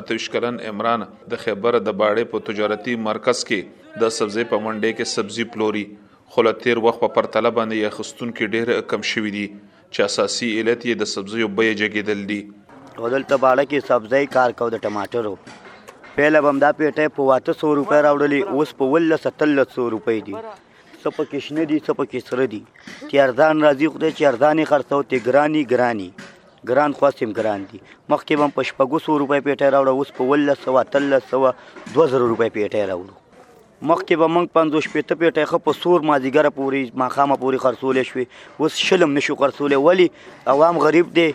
اتوش کلن عمران د خیبر د باړې په تجارتي مرکز کې د سبزی په منډې کې سبزی پلوري خو له تیر وخت په پرتله باندې یې خستونکو ډېر کم شوي دي چې اساسي علت یې د سبزیو بیې جګېدل دي. او دلته په اړه کې سبزۍ کار کو د ټماټرو پهله به همدا پیټۍ په اته سوه روپۍ راوړلې اوس په اوولس اتلس سوه روپۍ دي څه پکې شنه دي څه پکې سره دي چې ارزان راځي خدای چې ارزان یې خرڅوه ترې ګراني ګراني ګران خو هسې هم ګران دي مخکې به هم په شپږو سوه روپۍ پیټۍ راوړه اوس په اوولس سوه اتلس سوه دوه زره روپۍ پیټۍ راوړو مخکې به موږ پنځوس شپېته پېټۍ ښه په سور مازدیګره پورې ماښامه پورې خرڅولی شوې اوس شل هم نشو خرڅولی ولې عوام غریب دی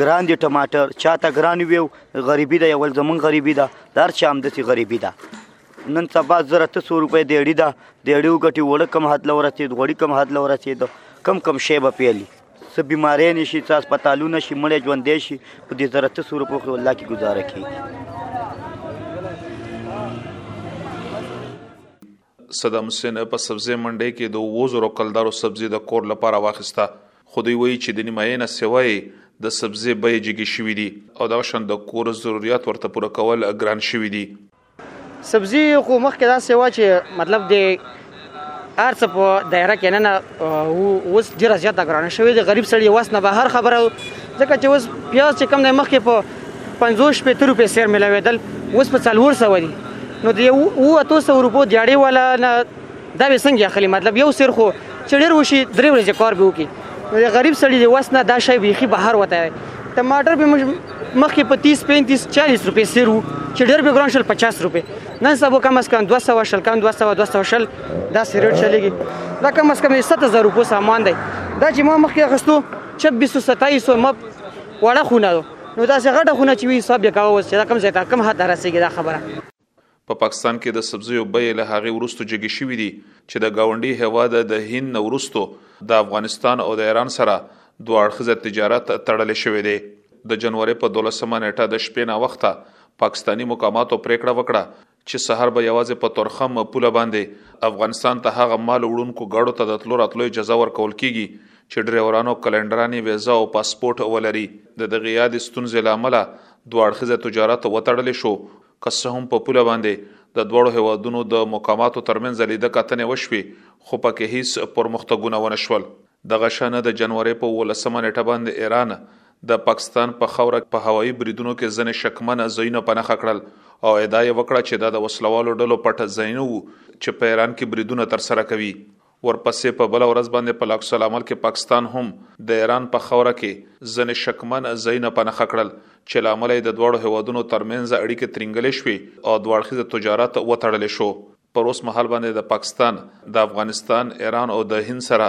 ګران دي ټماټر چاته ګران وي غریبي ده یول زمونږ غریبي ده د هر چا همداسې غریبي ده نن سبا زر اته سوه روپۍ د اړي ده د اړي وګټي اوړه کم حد له ورسېد غوړي کم حد له ورسېد کم کم شی به پیلي څه بیمارې نه شي څه هسپتالونه شي مړی ژوندی شي په دې زره ته سور پوخلو الله کې ګزاره کړي صدام حسین په سبزی منډي کې د وزرو کلدارو سبزی د کور لپاره واخیسته خو دوی وایي چې د نیمایې نه سوای د سبزی بیې جګې شوې دي او دا شند کور ضرورت ورته پوره کول ګران شوې دي سبزی خو مخکې داسې و چې مطلب د هر څه په دایره کې نه نه اوس ډیره زیاته ګرانه شوې د غریب سړي واس نه بهر خبره ځکه چې اوس پیاز چې کم دی مخکې په 50 شپېته روپې سیر ملاوېدل اوس په څلور سوه دي نو د یو اوه اتو سوه روپو دیاړې والا نه دا به څنګه اخلي مطلب یو سر خو چې ډېر وشي درې ورځې کار به وکړي نو د غریب سړي د وس نه دا شی بیخي بهر وتی دی ټماټر به موږ مخکې په تیس پینتیس چالیس روپۍ سیر وو چې ډېر به ګران شول پچاس روپۍ نن سبا کم از کم دوه سوه شل کم دوه سوه دوه سوه شل داسې ریټ چلېږي دا کم از کم یې ست زر روپو سامان دی دا چې ما مخکې اخیستو چبیسو ستایسو ما وړه خونه نو داسې غټه خونه چې وي حساب یې کوه اوس چې دا کوم ځای ته کوم حد ته رسېږي دا خبره په پاکستان کې د سبزیو بیې له هغې وروسته جګې شوې دي چې د گاونډي هیواد د هند نه وروسته د افغانستان او د ایران سره دوه اړخیزه تجارت تړلې شوې دي د جنوري په 12 مه نیټه د شپې نا وخته پاکستاني مقاماتو پریکړه وکړه چې سهار به یوازې په تورخم پوله باندې افغانستان ته هغه مال وړونکو ګاډو ته د تلو راتلو اجازه ورکول کیږي چې ډریورانو کلندراني ویزه او پاسپورت ولري د دغه یاد ستونزې لامل دوه اړخیزه تجارت وتړل شو که څه هم په پوله باندې د دواړو هیوادونو د مقاماتو ترمنځ لیده کتنې وشوې خو پکې هیڅ پرمختګونه ونه شول دغه شان د جنوري په 19 نیټه باندې ایران د پاکستان په خوره په هوایي بریدونو کې ځنې شکمن ځایونه په نخښه کړل او ادعا یې وکړه چې دا د وسلوالو ډلو پټ ځایونه وو چې په ایران کې بریدونه ترسره کوي ورپسې په بله ورځ باندې په العکس العمل کې پاکستان هم د ایران په خاوره کې ځینې شکمن ځایونه په نښه کړل چې له امله یې د دواړو هېوادونو ترمنځ اړیکې ترینګلې شوې او دوه اړخیز تجارت وتړل شو. پر اوس مهال باندې د پاکستان د افغانستان، ایران او د هند سره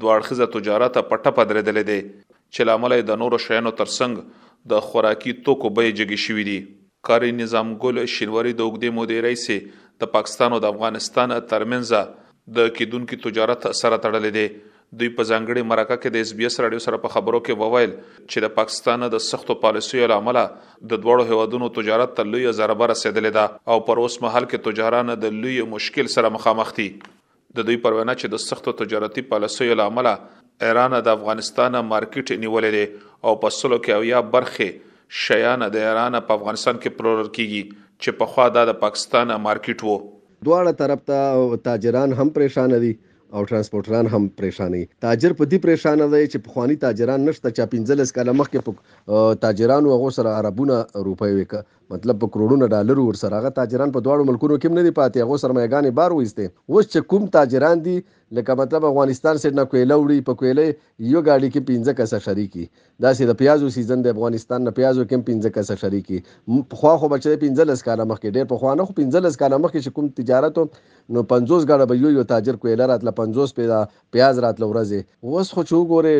دوه اړخیز تجارت په ټپه درېدلی دی چې له امله یې د نورو شیانو ترڅنګ د خوراکي توکو بیې جګې شوې دي. قاري نظام ګل شینواري د اوږدې مودې راهیسې د پاکستان او د افغانستان ترمنځ د کېدونکي تجارت سره تړلی دی. دوی په ځانګړې مرکه کې د اس بي اس راډیو سره په خبرو کې وویل چې د پاکستان د سختو پالیسیو له امله د دواړو هېوادونو تجارت ته لویه ضربه رسېدلې ده او پر اوسمهال کې تجاران د لوی مشکل سره مخامخ دي. د دوی پر وینا چې د سختو تجارتي پالیسیو له امله ایران د افغانستان مارکیټ نیولې دي او په سلو کې او یا برخه شیان د ایران په افغانستان کې پلورل کیږي چې په خوا دا د پاکستان مارکیټ وو دواړه طرف ته تاجران هم پریشان دي او ترانسپورټران هم پریشان دي تاجر په دې پریشان دی چې پخوانی تاجران نشته چې 15 کاله مخکې په تاجرانو هغه سره عربونه روپۍ وکړه مطلب په کروړونه ډالرو ورسره هغه تاجران په دواړو ملکونو کې هم نه دي پاتې هغو سرمایه ګانې بار وایستې اوس چې کوم تاجران دي لکه مطلب افغانستان سیډ نه کویله وړي په کویله یې یو ګاډي کې پنځه کسه شریکي داسې د پیازو سیزن دی افغانستان نه پیازو کې هم پنځه کسه شریکي پخوا خو به چې پنځلس کاله مخکې ډېر پخوا نه خو پنځلس کاله مخکې چې کوم تجارت و نو پنځوس ګاډه به یو یو تاجر کویله راتله پنځوس پیدا پیاز راتله ورځې اوس خو چې وګورې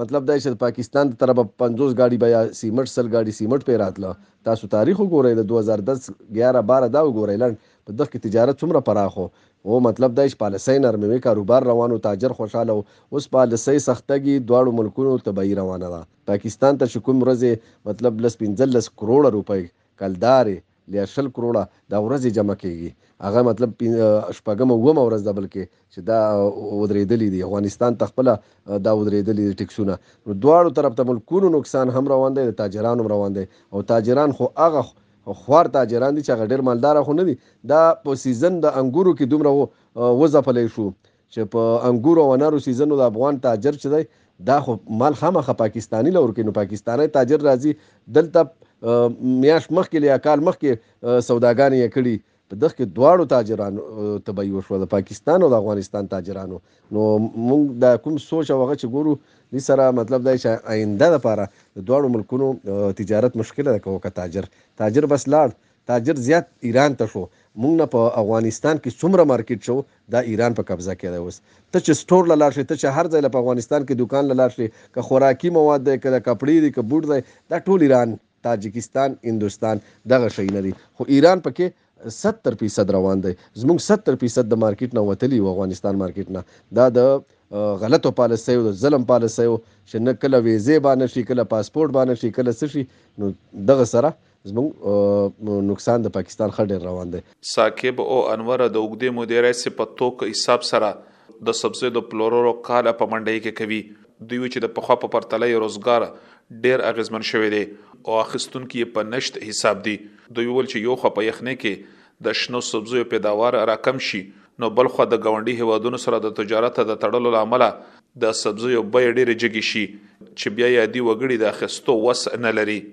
مطلب دا چه د پاکستان د طرفه په پنځوس ګاډی بيا سيمټ سل ګاډی سيمټ پی راتله تاسو تاريخ وګورئ د دوه زره دس ګياره باره دا وګورئ لنډ په دښ کی تجارت څومره پراخ و هو مطلب دا چه پالسۍ نرمه وی کاروبار روان و تاجر خوشحاله و اوس پالسۍ سخته ګی دواړو ملکونو تباهی روانه ده پاکستان ته چه کوم ورځی مطلب لس پنځلس کروړه روپۍ کلدارې بیا شل کروړه دا ورځې جمع کیږي هغه مطلب شپږمه اوومه ورځ ده بلکې چې دا ودرېدلي دي افغانستان ته خپله دا ودرېدلي دي ټکسونه نو دواړو طرف ته ملکونو نقصان هم روان دی د تاجرانو هم روان دی او تاجران خو هغه خوار تاجران دي چې هغه ډېر مالداره خو نه دي دا په سیزن د انګورو کې دومره وځپلی شو چه په انګورو او انارو سیزنو د افغان تاجر چه دی دا خو مال خامخا پاکستانی له ورکی نو پاکستانی تاجر راځی دلته میاشت مخکی له یا کال مخکی سوداګانی یې کړی په دغه کې دواړو تاجرانو تبعی وشو د پاکستان او د افغانستان تاجرانو نو موږ دا کوم سوچ او هغه چې ګورو دې سره مطلب دا چې آینده لپاره د دواړو ملکونو تجارت مشکل ده کوه که تاجر تاجر بس لاړ تاجر زیات ایران ته شو مونږ نه په افغانستان کی څومره مارکیټ شو دا ایران په قبضه کی دی اوس ته چه سټور له لاړ شی ته چه هر ځای له په افغانستان کی دوکان له لاړ شی که خوراکی مواد دی که کپړی دی که بوټ دی دا ټول ایران تاجکستان هندوستان دغه شیونه دی خو ایران پکی ستر فیصد روان دی زمونږ ستر فیصد د مارکیټ نه وتلی یو افغانستان مارکیټ نه دا د غلطو پالیسیو د ظلم پالیسیو چه نه کله ویزی بانه شی کله پاسپورت بانه شی کله څه شی نو دغه سره زموږ نقصان د پاکستان خړ ډیر روان دی. ثاقب او انور د اوږدې مودې راهیسې په توکو حساب سره د سبزیو د پلورلو کار په منډهيي کې کوي. دوی وي چې د پخوا په پرتله یې روزګار ډېر اغېزمن شوی دی او اخیستونکي یې په نشت حساب دي. دوی وویل چې یو خوا په یخنۍ کې د شنو سبزیو پیداوار راکم شي، نو بل خوا د ګاونډي هېوادونو سره د تجارت د تړلو له امله د سبزیو بیې ډېرې جګې شي چې بیا یې عادي وګړي د اخیستو وس نه لري.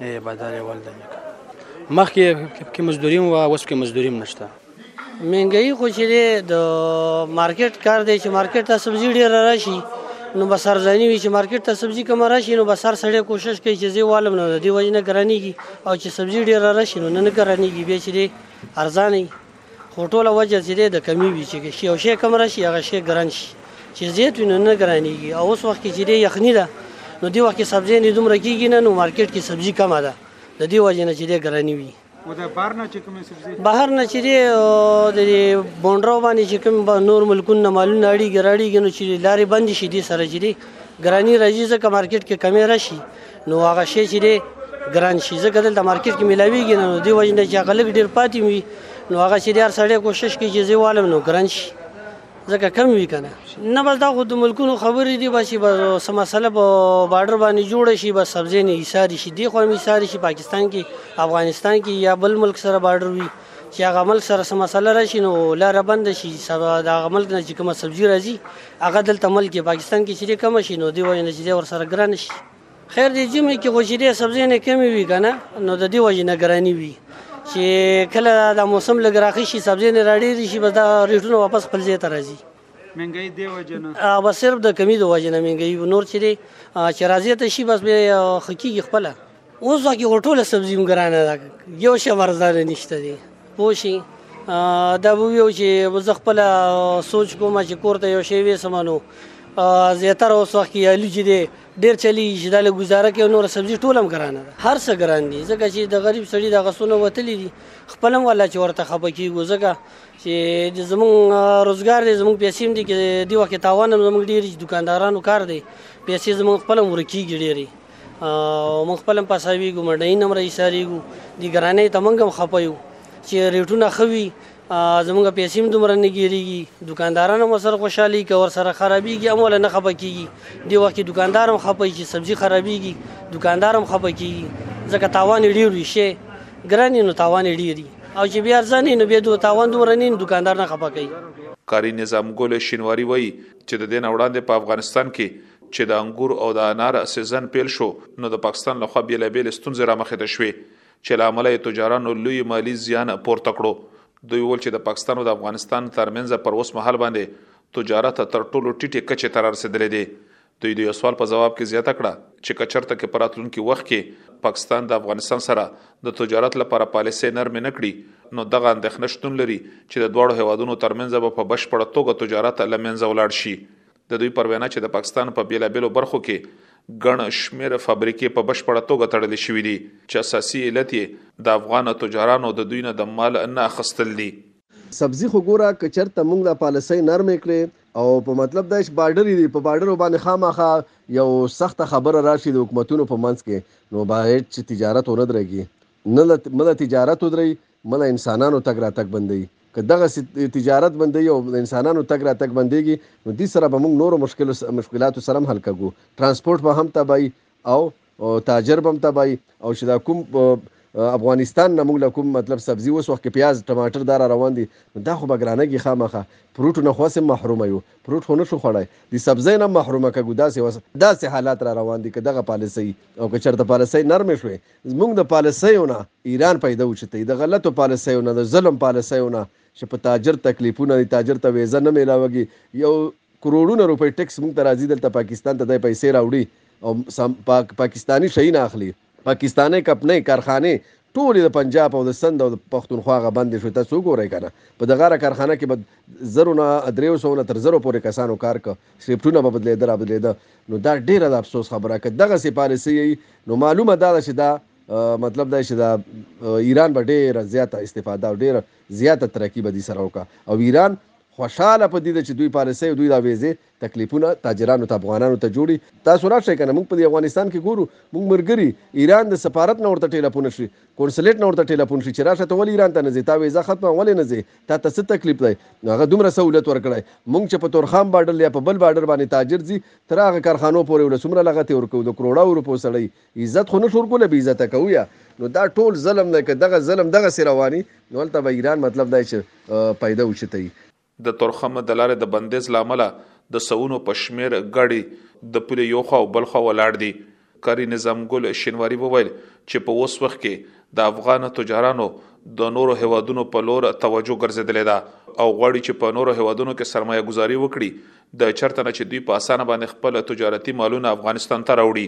ای بدل ول ده مخکې کې مزدوریم و اوس کې مزدوریم نشته مهنګي خو چې د مارکیټ کار دی چې مارکیټ ته سبزی ډیر راشي نو به سرځانی وي چې مارکیټ ته سبزی کم راشي نو به سر سړی کوشش کوي چې زی والم نو دی وجنه ګرانیږي او چې سبزی ډیر راشي نو نه ګرانیږي به چې ارزانه خو ټوله وجه چې دی د کمی وي چې یو شی کم راشي هغه شی ګران شي چې زیات وي نو نه ګرانیږي او اوس وخت کې چې دی یخني ده نو دې وخت کې سبزی نه دومره کیږي نه نو مارکیټ کې سبزی کمه ده د دې وجه نه چې دی ګرانی وي و د بهر نه چې کومې سبزی بهر نه چې دی د بونډرو باندې چې کوم نور ملکونه مالونه اړیږي راړیږي نو چې لارې بندې شي دې سره چې دی ګرانی راځي ځکه مارکیټ کې کمی راشي نو هغه شی چې دی ګران شي ځکه دلته مارکیټ کې ملاویږي نو دی وجنه چې هغه لګ ډیر پاتې وي نو هغه چې ډیر سړی کوشش کوي چې زیوالم نو ګران شي ځکه کم وی کنه نه بس دا خو د ملکونو خبرې دي بس به سم مسله په بارډر باندې جوړ شي بس سبزی نه ایثار شي دی خو ایثار شي پاکستان کې افغانستان کې یا بل ملک سره بارډر وي چې هغه ملک سره سم مسله راشي نو لار بند شي سبا دا ملک نه چې کومه سبزی راځي هغه دلته ملک یې پاکستان کې شیدې کمه شي نو دی وایي نه شیدې ورسره ګرانه شي خیر دی جمعې کې خو شیدې سبزۍ نه کمې وي که نه نو د دې وجې نه ګراني وي چې کله دا موسم لږ راخي شي سبزۍ نه راډېرې شي بس دا ریټونه واپس خپل ځای ته راځي منګي دی وجنه او بس صرف د کمی د وجنه منګي نور چې چې راځي ته شي بس به خکیږي خپل اوس دا کې ټوله سبزي هم ګرانه ده یو شی ورزانه نشته دی پوه شي دا به ویو چې زه خپل سوچ کوم چې کور ته یو شی وېسم نو زیاتره اوس وخت کې الو چې دی ډېر چلی چې دا له ګزاره کوي نور سبزي ټول هم ګرانه ده هر څه ګران دي ځکه چې د غریب سړي د غسونه وتلي دي خپل هم ولا چې ورته خپه کېږو ځکه چې زمونږ روزګار دی زمونږ پیسې هم دي کې دی وخت تاوان هم زمونږ ډېر دکاندارانو کار دی پیسې زمونږ خپل هم ورکېږي ډېرې او موږ خپل هم پاساویږو منډۍ نه هم راایسارېږو دې ګرانۍ ته موږ هم خفه یو چې ریټونه ښه وي زموږ پیسې هم دومره نه ګیریږي دکانداران هم ورسره خوشحالي که ورسره خرابیږي هم ولا نه خفه کیږي دې وخت کې دکاندار هم خفه چې سبزي خرابیږي دکاندار هم خفه کیږي ځکه تاوان یې ډېر وي شی ګران نو تاوان یې ډېر او چې بیا ارزانه نو بیا د تاوان دومره نه دکاندار نه خفه کوي قاری نظام ګل شینواری وایي چې د دې نه وړاندې په افغانستان کې چې د انګور او د انار سیزن پیل شو نو د پاکستان لخوا بیلابیلې ستونزې رامخې ته شوې چې له امله یې تجارانو لوی مالي زیان پورته کړو دوی وویل چې د پاکستان او د افغانستان ترمنځ پر اوس مهال باندې تجارت تر ټولو ټیټې کچې ته رارسېدلی دی دوی د یو سوال په ځواب کې زیاته کړه چې کچرته کې پراتلونکي وخت کې پاکستان د افغانستان سره د تجارت لپاره پالیسي نرمې نکړي نو دغه اندېښنه شتون لري چې د دواړو هوادونو ترمنځ به په بشپړه توګه تجارت لمنځه ولاړ شي د دوی پر وینا چې د پاکستان په بیلابیلو برخو کې ګڼ شمیر فابریکې په بشپړه توګه تړلې شوې دي چې اساسي علت یې د افغان تجارانو د دوی نه د مال نه اخستل دي سبزی خو ګوره که چرته مونږ دا پالیسۍ نرمې کړې او په مطلب دا چې بارډر دی په بارډر باندې خامخا یو سخت خبره راشي د حکومتونو په منځ کې نو باید چې تجارت ونه درګي نه له مه له تجارت ودرئ مه له انسانانو تګ راتګ بندوئ که دغسې تجارت بندوي او د انسانانو تګ راتګ بندېږي نو دې سره به موږ نورو مشکلو مشکلاتو سره هم حل کږو ترانسپورټ به هم تباهي او تاجر به هم تباهي او چې دا کوم افغانستان نه موږ له کوم مطلب سبزي اوس وخت کې پیاز ټماټر دا را روان دي نو دا خو به ګرانېږي خامخا فروټو نه خو هسې هم محروم یو فروټ خو نه شو خوړی د سبزۍ نه محرومه کږو داسې داسې حالات را روان دي که دغه پالیسۍ او که چېرته پالیسۍ نرمې شوې زموږ د پالسیو نه ایران پیدا اوچتوي د غلطو پالسیو نه د ظلم پالسیو نه چې په تاجر تکلیفونه دي تاجر ته ویزه نه میلاوږي یو کروړونه روپۍ ټکس موږ ته راځي دلته پاکستان ته دای پیسې راوړي او پاک پاکستاني شي نه اخلي پاکستاني کپنۍ کارخانه ټول د پنجاب او د سند او د پښتونخوا غ بند شو تاسو ګورئ کنه په دغه را کارخانه کې به زرو نه دریو سو نه تر زرو پورې کسانو کار کو شیفټونه به بدلیدل را بدلیدل نو دا ډیره د افسوس خبره که دغه سي پالیسي یي نو معلومه دا ده چې دا مطلب دا چې دا ایران به ډیره زیاته استفاده او ډیره زیاته ترقی به دي سره وکړه او ایران خوشاله په دې ده چې دوی پالیسي او دوی دا ویزه تکلیفونه تاجرانو ته افغانانو ته جوړي تاسو راشئ کنه موږ په افغانستان کې ګورو موږ مرګري ایران د سفارت نه ورته ټلیفون شي کونسلیټ نه ورته ټلیفون شي چې راشه ته ولې ایران ته نه ځې تا ویزه ختمه ولې نه ځې تاته څه تکلیف دی نو هغه دومره سهولت ورکړی مونږ چه په تورخام باډر یا په بل باډر باندی تاجر ځی تر هغه کارخانو پوری وله څومره لغتی ورکوو د کروړاو روپو سړی عزت خو نه شو ورکولی بی عزته کوو یا نو دا ټول ظلم دی که دغه ظلم دغسی روان وی نو هلته به ایران مطلب دا چه پیدا اوچته وی. د تورخم د لارې د بندیز له امله د سوونو په شمیر ګاډي د پولې یو خوا او بل خوا ولاړ دي. قاري نظام ګل شینواري وویل چې په اوس وخت کې د افغان تجارانو د نورو هوادونو په لور توجه ګرځیدلې ده او غواړي چې په نورو هوادونو کې سرمایه ګزاري وکړي د چرته نه چې دوی په اسانه باندې خپل تجارتي مالونه افغانستان ته راوړي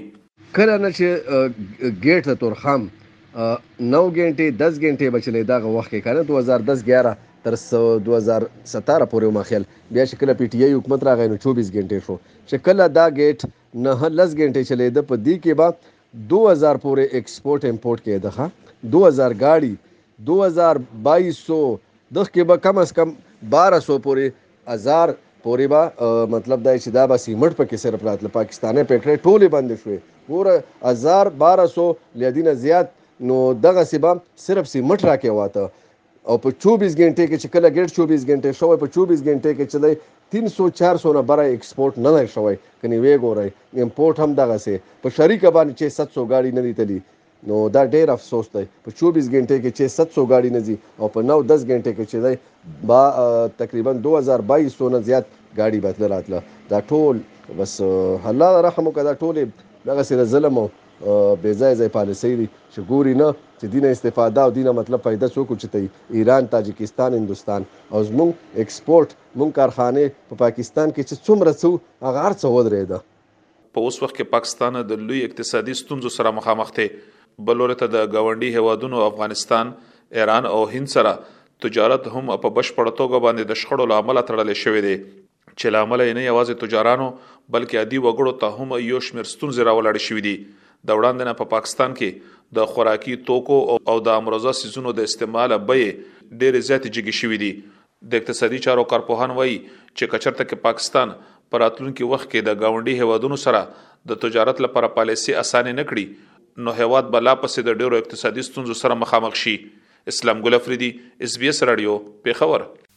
کله نه چې ګیټ ته تورخام نو ګنټې 10 ګنټې بچلې دا غو وخت کې کنه 2010 11 تر 2017 پورې ومخیل بیا چې کله پی ټی آی حکومت راغی نو 24 ګنټې شو چې کله دا ګیټ نهه لس ګنټې چلېده په دې کې به دو هزار پورې اېکسپورټ امپورټ کېده ښه دو هزار ګاډي دو هزار بائیس سو دغ کې به کم از کم باره سو پورې هزار پورې به مطلب دا چې دا به سیمټ پکې صرف راتله پاکستاني پېکټرې ټولې بندې شوې ګوره هزار باره سو لدینه زیات نو دغه سبا صرف سیمټ راکې واته او په چوبیس ګنټې کې چې کله ګډ چوبیس ګنټې شوی په چوبیس ګنټې کې چې دی تین سو چار سو نه بره ایکسپورټ نه دی شوی کنی وی ګورئ امپورټ هم دغه سه په شریکه باندې چې ست سو ګاډي نه دی تلی نو دا ډیر افسوس دی په چوبیس ګنټې کې چې ست سو ګاډي نه ځي او په نو دس ګنټې کې چې دی با تقریبا دو هزار بایس سو نه زیات ګاډي بتله راتله دا ټول بس الله رحم وکړه دا ټول دغه سه ظلم بې ځای ځای پالیسۍ دي چې ګوري نه چې دینه استفاده او دینه مطلب فایده څوک اوچتوي ایران تاجکستان هندوستان او زمونږ ایکسپورټ مونږ کارخانې په پاکستان کې چې څومره څه وو هغه هر څه ودرېده. په اوس وخت کې پاکستان د لوی اقتصادي ستونزو سره مخامخ دی بل لوري ته د ګاونډي هیوادونو افغانستان ایران او هند سره تجارت هم په بشپړه توګه باندې د شخړو له امله تړلی شوی دی. چې له امله یې نه یوازې تجارانو بلکې عادي وګړو ته هم یو شمېر ستونزې راولاړې شوې دي د وړاندې نه په پاکستان کې د خوراکي توکو او د امروزه سیزونو د استعمال بیې ډېرې زیاتې جګې شوې دي د اقتصادي چارو کارپوهان وایي چې کچرته کې پاکستان پر اتلونکو وخت کې د گاونډي هیوادونو سره د تجارت لپاره پالیسي اسانه نکړي نو هیواد بلا پسې د ډېرو اقتصادي ستونزو سره مخامخ شي اسلام ګل افریدي اس بي اس رادیو پیښور